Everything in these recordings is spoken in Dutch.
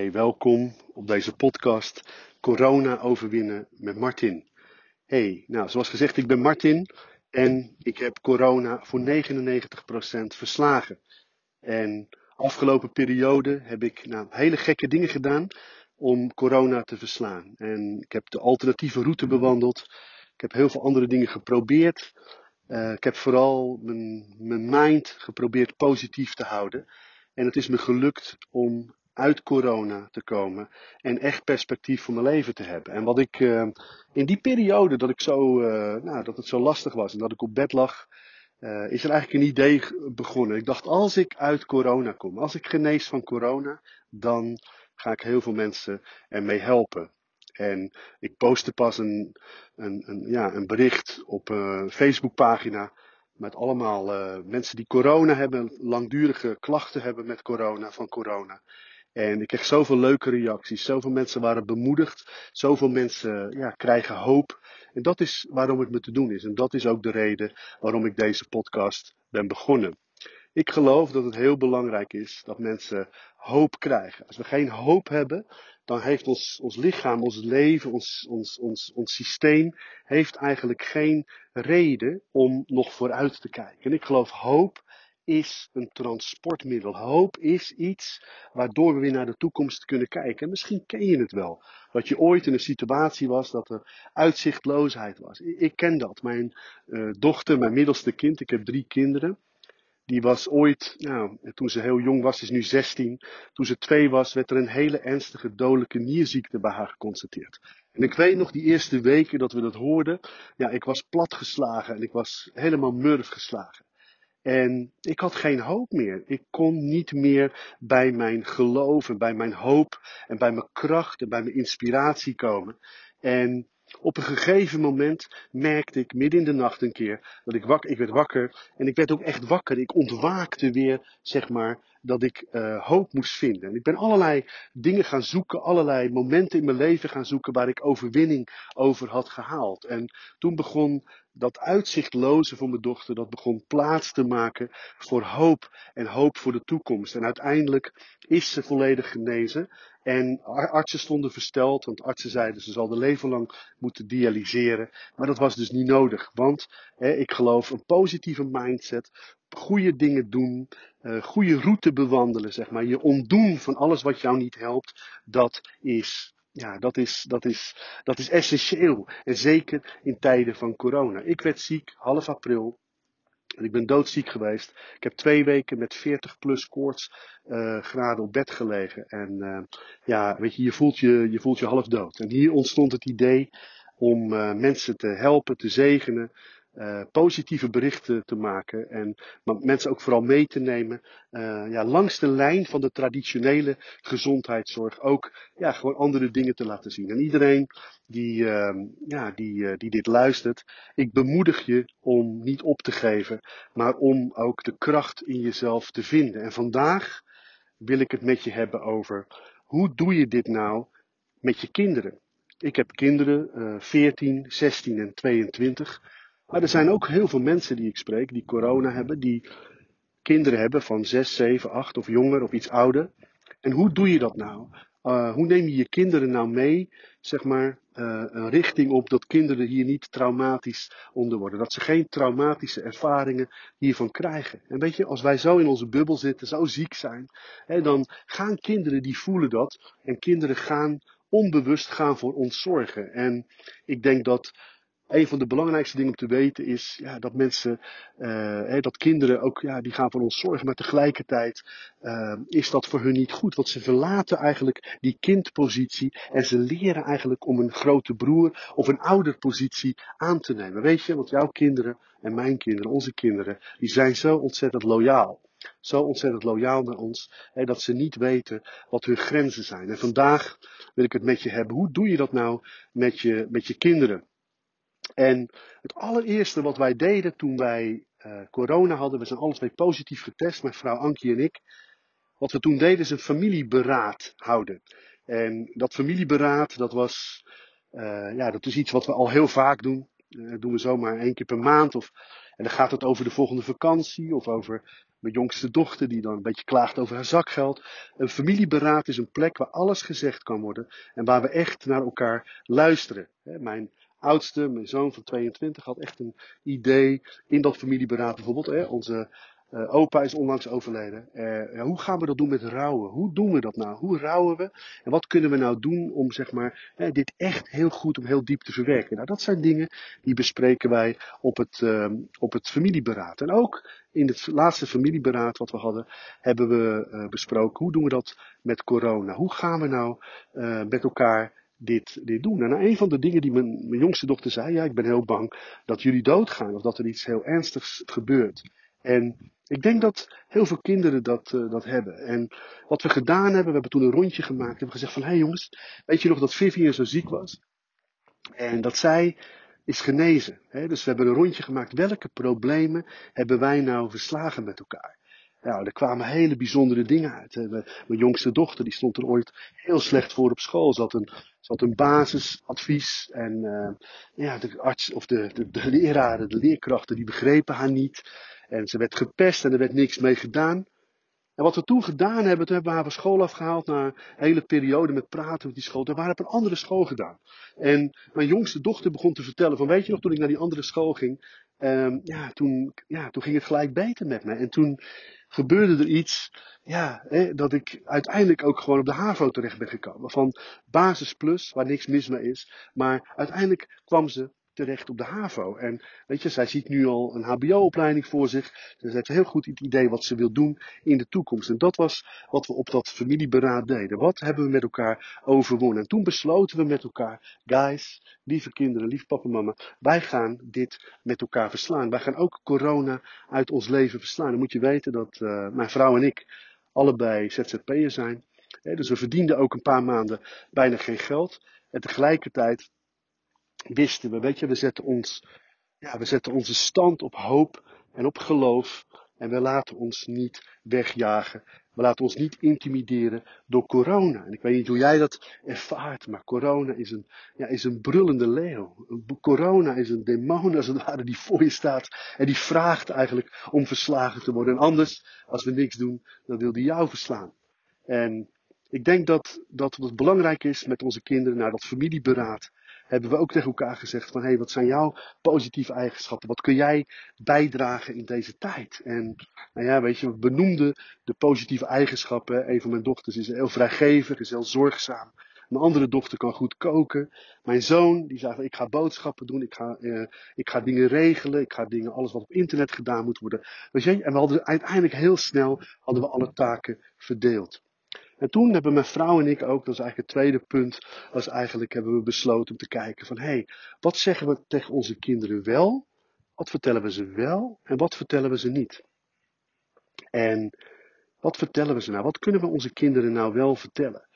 Hey, welkom op deze podcast Corona overwinnen met Martin. Hey, nou zoals gezegd, ik ben Martin en ik heb corona voor 99% verslagen. En afgelopen periode heb ik nou, hele gekke dingen gedaan om corona te verslaan. En ik heb de alternatieve route bewandeld. Ik heb heel veel andere dingen geprobeerd. Uh, ik heb vooral mijn, mijn mind geprobeerd positief te houden. En het is me gelukt om uit corona te komen en echt perspectief voor mijn leven te hebben. En wat ik uh, in die periode dat ik zo, uh, nou, dat het zo lastig was en dat ik op bed lag, uh, is er eigenlijk een idee begonnen. Ik dacht, als ik uit corona kom, als ik genees van corona, dan ga ik heel veel mensen ermee helpen. En ik postte pas een, een, een, ja, een bericht op een Facebookpagina met allemaal mensen die corona hebben, langdurige klachten hebben met corona, van corona. En ik kreeg zoveel leuke reacties. Zoveel mensen waren bemoedigd. Zoveel mensen ja, krijgen hoop. En dat is waarom het me te doen is. En dat is ook de reden waarom ik deze podcast ben begonnen. Ik geloof dat het heel belangrijk is dat mensen hoop krijgen. Als we geen hoop hebben, dan heeft ons, ons lichaam, ons leven, ons, ons, ons, ons systeem, heeft eigenlijk geen reden om nog vooruit te kijken. En ik geloof hoop is een transportmiddel. Hoop is iets waardoor we weer naar de toekomst kunnen kijken. En misschien ken je het wel. Dat je ooit in een situatie was dat er uitzichtloosheid was. Ik ken dat. Mijn uh, dochter, mijn middelste kind, ik heb drie kinderen. Die was ooit, nou, toen ze heel jong was, is nu 16. Toen ze twee was, werd er een hele ernstige dodelijke nierziekte bij haar geconstateerd. En ik weet nog die eerste weken dat we dat hoorden. Ja, ik was platgeslagen en ik was helemaal murf geslagen. En ik had geen hoop meer. Ik kon niet meer bij mijn geloof en bij mijn hoop en bij mijn kracht en bij mijn inspiratie komen. En op een gegeven moment merkte ik midden in de nacht een keer dat ik wakker, ik werd wakker en ik werd ook echt wakker. Ik ontwaakte weer, zeg maar, dat ik uh, hoop moest vinden. En ik ben allerlei dingen gaan zoeken, allerlei momenten in mijn leven gaan zoeken waar ik overwinning over had gehaald. En toen begon dat uitzichtloze voor mijn dochter, dat begon plaats te maken voor hoop en hoop voor de toekomst. En uiteindelijk is ze volledig genezen. En artsen stonden versteld, want artsen zeiden ze zal de leven lang moeten dialyseren. Maar dat was dus niet nodig, want hè, ik geloof een positieve mindset, goede dingen doen, uh, goede route bewandelen, zeg maar. Je ontdoen van alles wat jou niet helpt, dat is ja, dat is, dat, is, dat is essentieel. En zeker in tijden van corona. Ik werd ziek half april. En ik ben doodziek geweest. Ik heb twee weken met 40 plus koorts uh, graden op bed gelegen. En uh, ja, weet je, je voelt je, je voelt je half dood. En hier ontstond het idee om uh, mensen te helpen, te zegenen, uh, positieve berichten te maken en mensen ook vooral mee te nemen uh, ja, langs de lijn van de traditionele gezondheidszorg ook ja, gewoon andere dingen te laten zien. En iedereen die, uh, ja, die, uh, die dit luistert, ik bemoedig je om niet op te geven, maar om ook de kracht in jezelf te vinden. En vandaag wil ik het met je hebben over hoe doe je dit nou met je kinderen? Ik heb kinderen, uh, 14, 16 en 22. Maar er zijn ook heel veel mensen die ik spreek, die corona hebben, die kinderen hebben van 6, 7, 8 of jonger of iets ouder. En hoe doe je dat nou? Uh, hoe neem je je kinderen nou mee, zeg maar, uh, een richting op dat kinderen hier niet traumatisch onder worden? Dat ze geen traumatische ervaringen hiervan krijgen. En weet je, als wij zo in onze bubbel zitten, zo ziek zijn, hè, dan gaan kinderen die voelen dat. En kinderen gaan onbewust gaan voor ons zorgen. En ik denk dat een van de belangrijkste dingen om te weten is ja, dat mensen, uh, dat kinderen ook, ja, die gaan voor ons zorgen, maar tegelijkertijd uh, is dat voor hun niet goed. Want ze verlaten eigenlijk die kindpositie en ze leren eigenlijk om een grote broer of een ouderpositie aan te nemen. Weet je, want jouw kinderen en mijn kinderen, onze kinderen, die zijn zo ontzettend loyaal. Zo ontzettend loyaal naar ons, hè, dat ze niet weten wat hun grenzen zijn. En vandaag wil ik het met je hebben. Hoe doe je dat nou met je, met je kinderen? En het allereerste wat wij deden toen wij uh, corona hadden, we zijn alle twee positief getest, mijn vrouw Ankie en ik. Wat we toen deden is een familieberaad houden. En dat familieberaad, dat was, uh, ja, dat is iets wat we al heel vaak doen. Dat doen we zomaar één keer per maand. Of, En dan gaat het over de volgende vakantie of over mijn jongste dochter die dan een beetje klaagt over haar zakgeld. Een familieberaad is een plek waar alles gezegd kan worden en waar we echt naar elkaar luisteren. Mijn oudste, mijn zoon van 22, had echt een idee in dat familieberaad bijvoorbeeld. Onze uh, opa is onlangs overleden. Uh, hoe gaan we dat doen met rouwen? Hoe doen we dat nou? Hoe rouwen we? En wat kunnen we nou doen om zeg maar, dit echt heel goed, om heel diep te verwerken? Nou, dat zijn dingen die bespreken wij op het, ehm, op het familieberaad. En ook in het laatste familieberaad wat we hadden, hebben we besproken hoe doen we dat met corona? Hoe gaan we nou met elkaar dit, dit doen. En een van de dingen die mijn, mijn jongste dochter zei, ja, ik ben heel bang dat jullie doodgaan of dat er iets heel ernstigs gebeurt. En ik denk dat heel veel kinderen dat, uh, dat hebben. En wat we gedaan hebben, we hebben toen een rondje gemaakt. We hebben gezegd van, hé hey jongens, weet je nog dat Vivian zo ziek was? En dat zij is genezen. Hè? Dus we hebben een rondje gemaakt. Welke problemen hebben wij nou verslagen met elkaar? Nou, er kwamen hele bijzondere dingen uit. Mijn jongste dochter, die stond er ooit heel slecht voor op school. Ze had een, ze een basisadvies en uh, ja, de arts of de, de, leraren, de leerkrachten, die begrepen haar niet. En ze werd gepest en er werd niks mee gedaan. En wat we toen gedaan hebben, toen hebben we haar van school afgehaald na een hele periode met praten met die school. Toen waren we op een andere school gedaan. En mijn jongste dochter begon te vertellen van, weet je nog, toen ik naar die andere school ging, um, ja, toen, ja, toen ging het gelijk beter met me. En toen gebeurde er iets, ja, hè, dat ik uiteindelijk ook gewoon op de HAVO terecht ben gekomen. Van basis plus, waar niks mis mee is. Maar uiteindelijk kwam ze terecht op de HAVO. En weet je, zij ziet nu al een HBO-opleiding voor zich. Ze heeft heel goed het idee wat ze wil doen in de toekomst. En dat was wat we op dat familieberaad deden. Wat hebben we met elkaar overwonnen? En toen besloten we met elkaar, guys, lieve kinderen, lief papa en mama, wij gaan dit met elkaar verslaan. Wij gaan ook corona uit ons leven verslaan. Dan moet je weten dat uh, mijn vrouw en ik allebei ZZP'er zijn. dus we verdienden ook een paar maanden bijna geen geld. En tegelijkertijd wisten we, weet je, we zetten ons, ja, we zetten onze stand op hoop en op geloof. En we laten ons niet wegjagen. We laten ons niet intimideren door corona. En ik weet niet hoe jij dat ervaart, maar corona is een, ja, is een brullende leeuw. Corona is een demon als het ware die voor je staat en die vraagt eigenlijk om verslagen te worden. En anders, als we niks doen, dan wil die jou verslaan. En ik denk dat, dat het belangrijk is met onze kinderen naar dat familieberaad hebben we ook tegen elkaar gezegd van hé, hey, wat zijn jouw positieve eigenschappen? Wat kun jij bijdragen in deze tijd? En nou ja, weet je, we benoemden de positieve eigenschappen. Een van mijn dochters is heel vrijgevig, is heel zorgzaam. Mijn andere dochter kan goed koken. Mijn zoon, die zei ik ga boodschappen doen, ik ga, uh, ik ga dingen regelen, ik ga dingen, alles wat op internet gedaan moet worden. Weet je, en we hadden uiteindelijk heel snel, hadden we alle taken verdeeld. En toen hebben mijn vrouw en ik ook, dat is eigenlijk het tweede punt, was eigenlijk hebben we besloten om te kijken van hé, hey, wat zeggen we tegen onze kinderen wel? Wat vertellen we ze wel en wat vertellen we ze niet? En wat vertellen we ze nou? Wat kunnen we onze kinderen nou wel vertellen?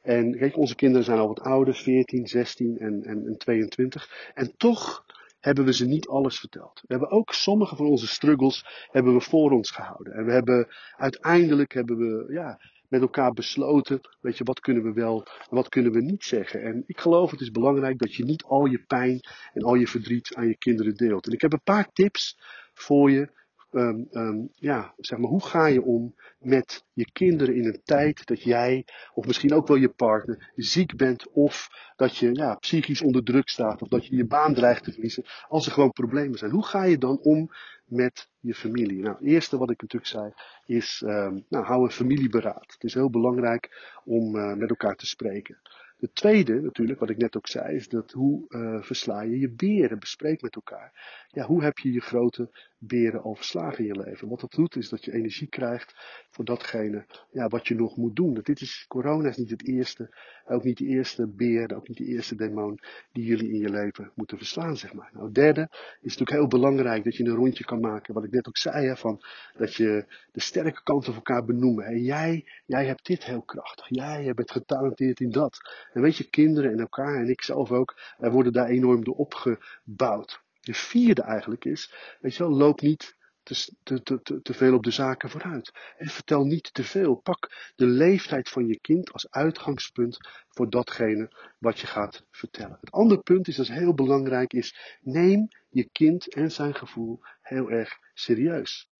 En kijk, onze kinderen zijn al wat ouder, 14, 16 en, en, en 22. En toch hebben we ze niet alles verteld. We hebben ook sommige van onze struggles hebben we voor ons gehouden. En we hebben uiteindelijk hebben we, ja, met elkaar besloten, weet je, wat kunnen we wel en wat kunnen we niet zeggen. En ik geloof het is belangrijk dat je niet al je pijn en al je verdriet aan je kinderen deelt. En ik heb een paar tips voor je um, um, ja, zeg maar, hoe ga je om met je kinderen in een tijd dat jij, of misschien ook wel je partner, ziek bent of dat je ja, psychisch onder druk staat of dat je je baan dreigt te verliezen, als er gewoon problemen zijn. Hoe ga je dan om met je familie? Nou, het eerste wat ik natuurlijk zei is, um, nou, hou een familieberaad. Het is heel belangrijk om uh, met elkaar te spreken. Het tweede, natuurlijk, wat ik net ook zei, is dat hoe uh, versla je je beren? Bespreek met elkaar. Ja, hoe heb je je grote beren al verslagen in je leven? Wat dat doet, is dat je energie krijgt voor datgene ja, wat je nog moet doen. Dat dit is, corona is niet het eerste, ook niet de eerste beer, ook niet de eerste demon die jullie in je leven moeten verslaan, zeg maar. Nou, derde is natuurlijk heel belangrijk dat je een rondje kan maken, wat ik net ook zei, hè, van dat je de sterke kanten van elkaar benoemen. Hey, jij, jij hebt dit heel krachtig. Jij bent getalenteerd in dat. En weet je, kinderen en elkaar en ik zelf ook, wij worden daar enorm door opgebouwd. De vierde eigenlijk is, weet je wel, loop niet te, te, te, te veel op de zaken vooruit. En vertel niet te veel. Pak de leeftijd van je kind als uitgangspunt voor datgene wat je gaat vertellen. Het andere punt is, dat heel belangrijk, is neem je kind en zijn gevoel heel erg serieus.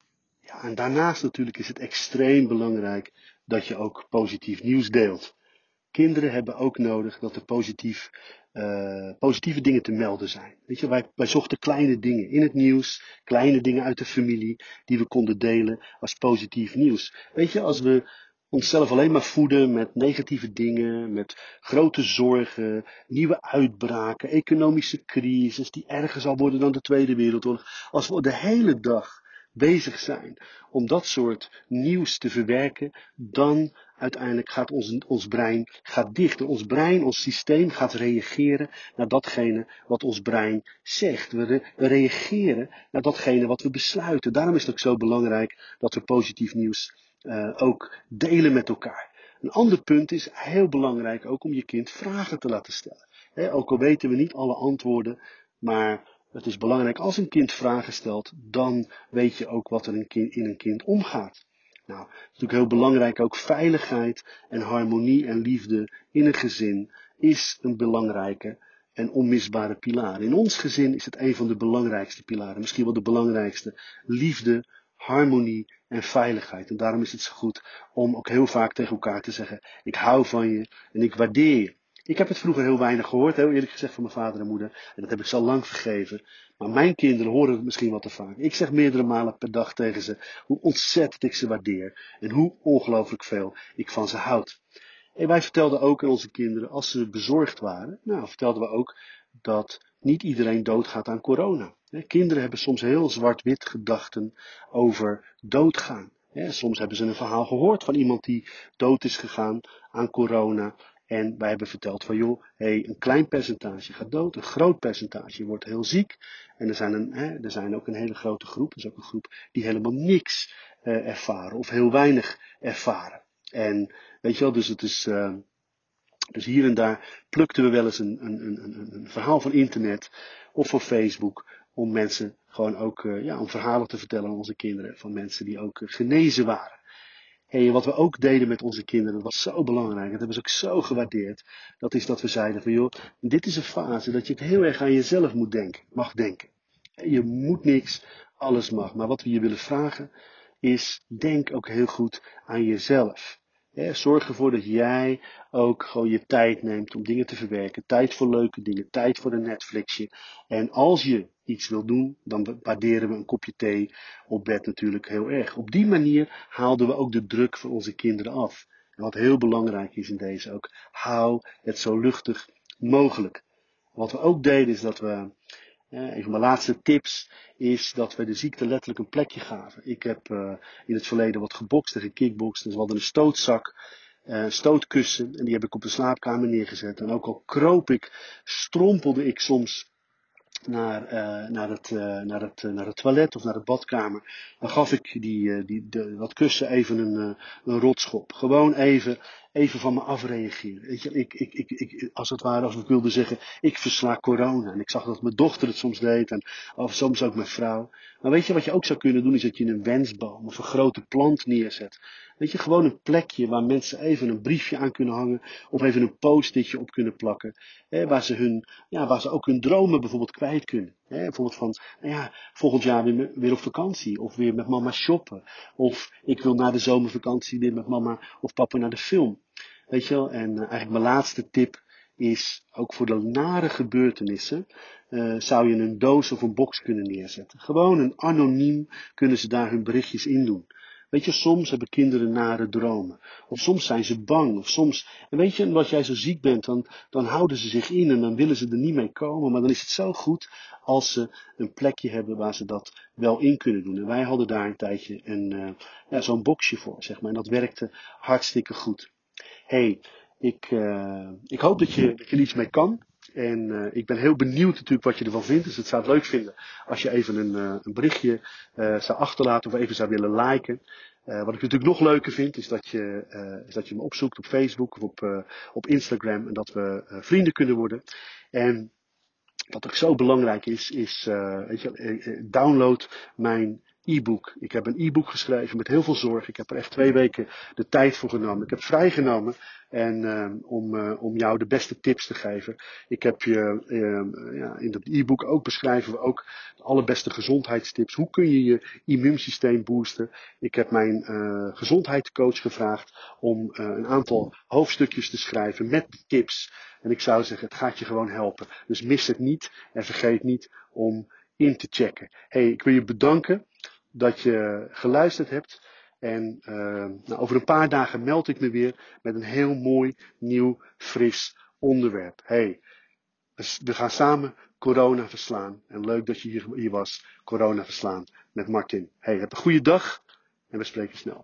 Ja, en daarnaast natuurlijk is het extreem belangrijk dat je ook positief nieuws deelt. Kinderen hebben ook nodig dat er positief, uh, positieve dingen te melden zijn. Weet je, wij, wij zochten kleine dingen in het nieuws, kleine dingen uit de familie, die we konden delen als positief nieuws. Weet je, als we onszelf alleen maar voeden met negatieve dingen, met grote zorgen, nieuwe uitbraken, economische crisis die erger zal worden dan de Tweede Wereldoorlog. Als we de hele dag bezig zijn om dat soort nieuws te verwerken, dan uiteindelijk gaat ons, ons brein gaat dichter. Ons brein, ons systeem gaat reageren naar datgene wat ons brein zegt. We, reageren naar datgene wat we besluiten. Daarom is het ook zo belangrijk dat we positief nieuws uh, ook delen met elkaar. Een ander punt is heel belangrijk ook om je kind vragen te laten stellen. ook al weten we niet alle antwoorden, maar het is belangrijk als een kind vragen stelt, dan weet je ook wat er in een kind omgaat. Nou, het is natuurlijk heel belangrijk ook veiligheid en harmonie en liefde in een gezin is een belangrijke en onmisbare pilaar. In ons gezin is het een van de belangrijkste pilaren, misschien wel de belangrijkste. Liefde, harmonie en veiligheid. En daarom is het zo goed om ook heel vaak tegen elkaar te zeggen: Ik hou van je en ik waardeer je. Ik heb het vroeger heel weinig gehoord, heel eerlijk gezegd, van mijn vader en moeder. En dat heb ik zo lang vergeven. Maar mijn kinderen horen het misschien wat te vaak. Ik zeg meerdere malen per dag tegen ze hoe ontzettend ik ze waardeer. En hoe ongelooflijk veel ik van ze houd. En wij vertelden ook aan onze kinderen, als ze bezorgd waren, nou, vertelden we ook dat niet iedereen doodgaat aan corona. Kinderen hebben soms heel zwart-wit gedachten over doodgaan. Soms hebben ze een verhaal gehoord van iemand die dood is gegaan aan corona. En wij hebben verteld van joh, hey, een klein percentage gaat dood, een groot percentage wordt heel ziek. En er zijn, een, hè, er zijn ook een hele grote groep, is ook een groep die helemaal niks uh, ervaren of heel weinig ervaren. En weet je wel, dus het is, uh, dus hier en daar plukten we wel eens een, een, een, verhaal van internet of van Facebook om mensen gewoon ook, uh, ja, om verhalen te vertellen aan onze kinderen van mensen die ook genezen waren. En wat we ook deden met onze kinderen, dat was zo belangrijk, dat hebben ze ook zo gewaardeerd. Dat is dat we zeiden van joh, dit is een fase dat je heel erg aan jezelf moet denken, mag denken. Je moet niks, alles mag. Maar wat we je willen vragen is, denk ook heel goed aan jezelf. Zorg ervoor dat jij ook gewoon je tijd neemt om dingen te verwerken. Tijd voor leuke dingen, tijd voor een Netflixje. En als je iets wil doen, dan waarderen we een kopje thee op bed natuurlijk heel erg. Op die manier haalden we ook de druk van onze kinderen af. En wat heel belangrijk is in deze ook, hou het zo luchtig mogelijk. Wat we ook deden is dat we, een van mijn laatste tips is dat we de ziekte letterlijk een plekje gaven. Ik heb uh, in het verleden wat gebokst en gekickbokst, dus we hadden een stootzak. Uh, stootkussen en die heb ik op de slaapkamer neergezet. En ook al kroop ik, strompelde ik soms naar, uh, naar, het, uh, naar, het, naar het toilet of naar de badkamer. Dan gaf ik die, die, de, dat kussen even een, een rotschop. Gewoon even, even van me afreageren. Weet je, ik, ik, ik, ik, als het ware, als ik wilde zeggen, ik versla corona. En ik zag dat mijn dochter het soms deed en of soms ook mijn vrouw. Maar weet je wat je ook zou kunnen doen, is dat je een wensboom of een grote plant neerzet. Weet je, gewoon een plekje waar mensen even een briefje aan kunnen hangen. Of even een post-itje op kunnen plakken. Hè, waar, ze hun, ja, waar ze ook hun dromen bijvoorbeeld kwijt kunnen. Hè, bijvoorbeeld van, nou ja, volgend jaar weer, weer op vakantie. Of weer met mama shoppen. Of ik wil na de zomervakantie weer met mama of papa naar de film. Weet je wel, en uh, eigenlijk mijn laatste tip is, ook voor de nare gebeurtenissen, uh, zou je een doos of een box kunnen neerzetten. Gewoon een anoniem kunnen ze daar hun berichtjes in doen. Weet je, soms hebben kinderen nare dromen. Of soms zijn ze bang. Of soms, en weet je, als jij zo ziek bent, dan, dan houden ze zich in en dan willen ze er niet mee komen. Maar dan is het zo goed als ze een plekje hebben waar ze dat wel in kunnen doen. En wij hadden daar een tijdje een, ja, zo'n boxje voor, zeg maar. En dat werkte hartstikke goed. hey, ik, uh, ik hoop dat je, dat je er iets mee kan. En uh, ik ben heel benieuwd natuurlijk wat je ervan vindt. Dus het zou het leuk vinden als je even een, uh, een berichtje uh, zou achterlaten of even zou willen liken. wat ik natuurlijk nog leuker vind is dat je, is dat je me opzoekt op Facebook of op, op Instagram en dat we vrienden kunnen worden. En wat ook zo belangrijk is, is weet je, download mijn e-book. Ik heb een e-book geschreven met heel veel zorg. Ik heb er echt twee weken de tijd voor genomen. Ik heb vrijgenomen en, uh, om, uh, om jou de beste tips te geven. Ik heb je uh, ja, in dat e-book ook beschrijven we ook de allerbeste gezondheidstips. Hoe kun je je immuunsysteem boosten? Ik heb mijn gezondheidscoach gevraagd om een aantal hoofdstukjes te schrijven met tips. En ik zou zeggen, het gaat je gewoon helpen. Dus mis het niet en vergeet niet om in te checken. Hey, ik wil je bedanken dat je geluisterd hebt. En uh, nou, over een paar dagen meld ik me weer met een heel mooi, nieuw, fris onderwerp. Hey, we gaan samen corona verslaan. En leuk dat je hier, hier was, corona verslaan met Martin. Hey, heb een goede dag en we spreken snel.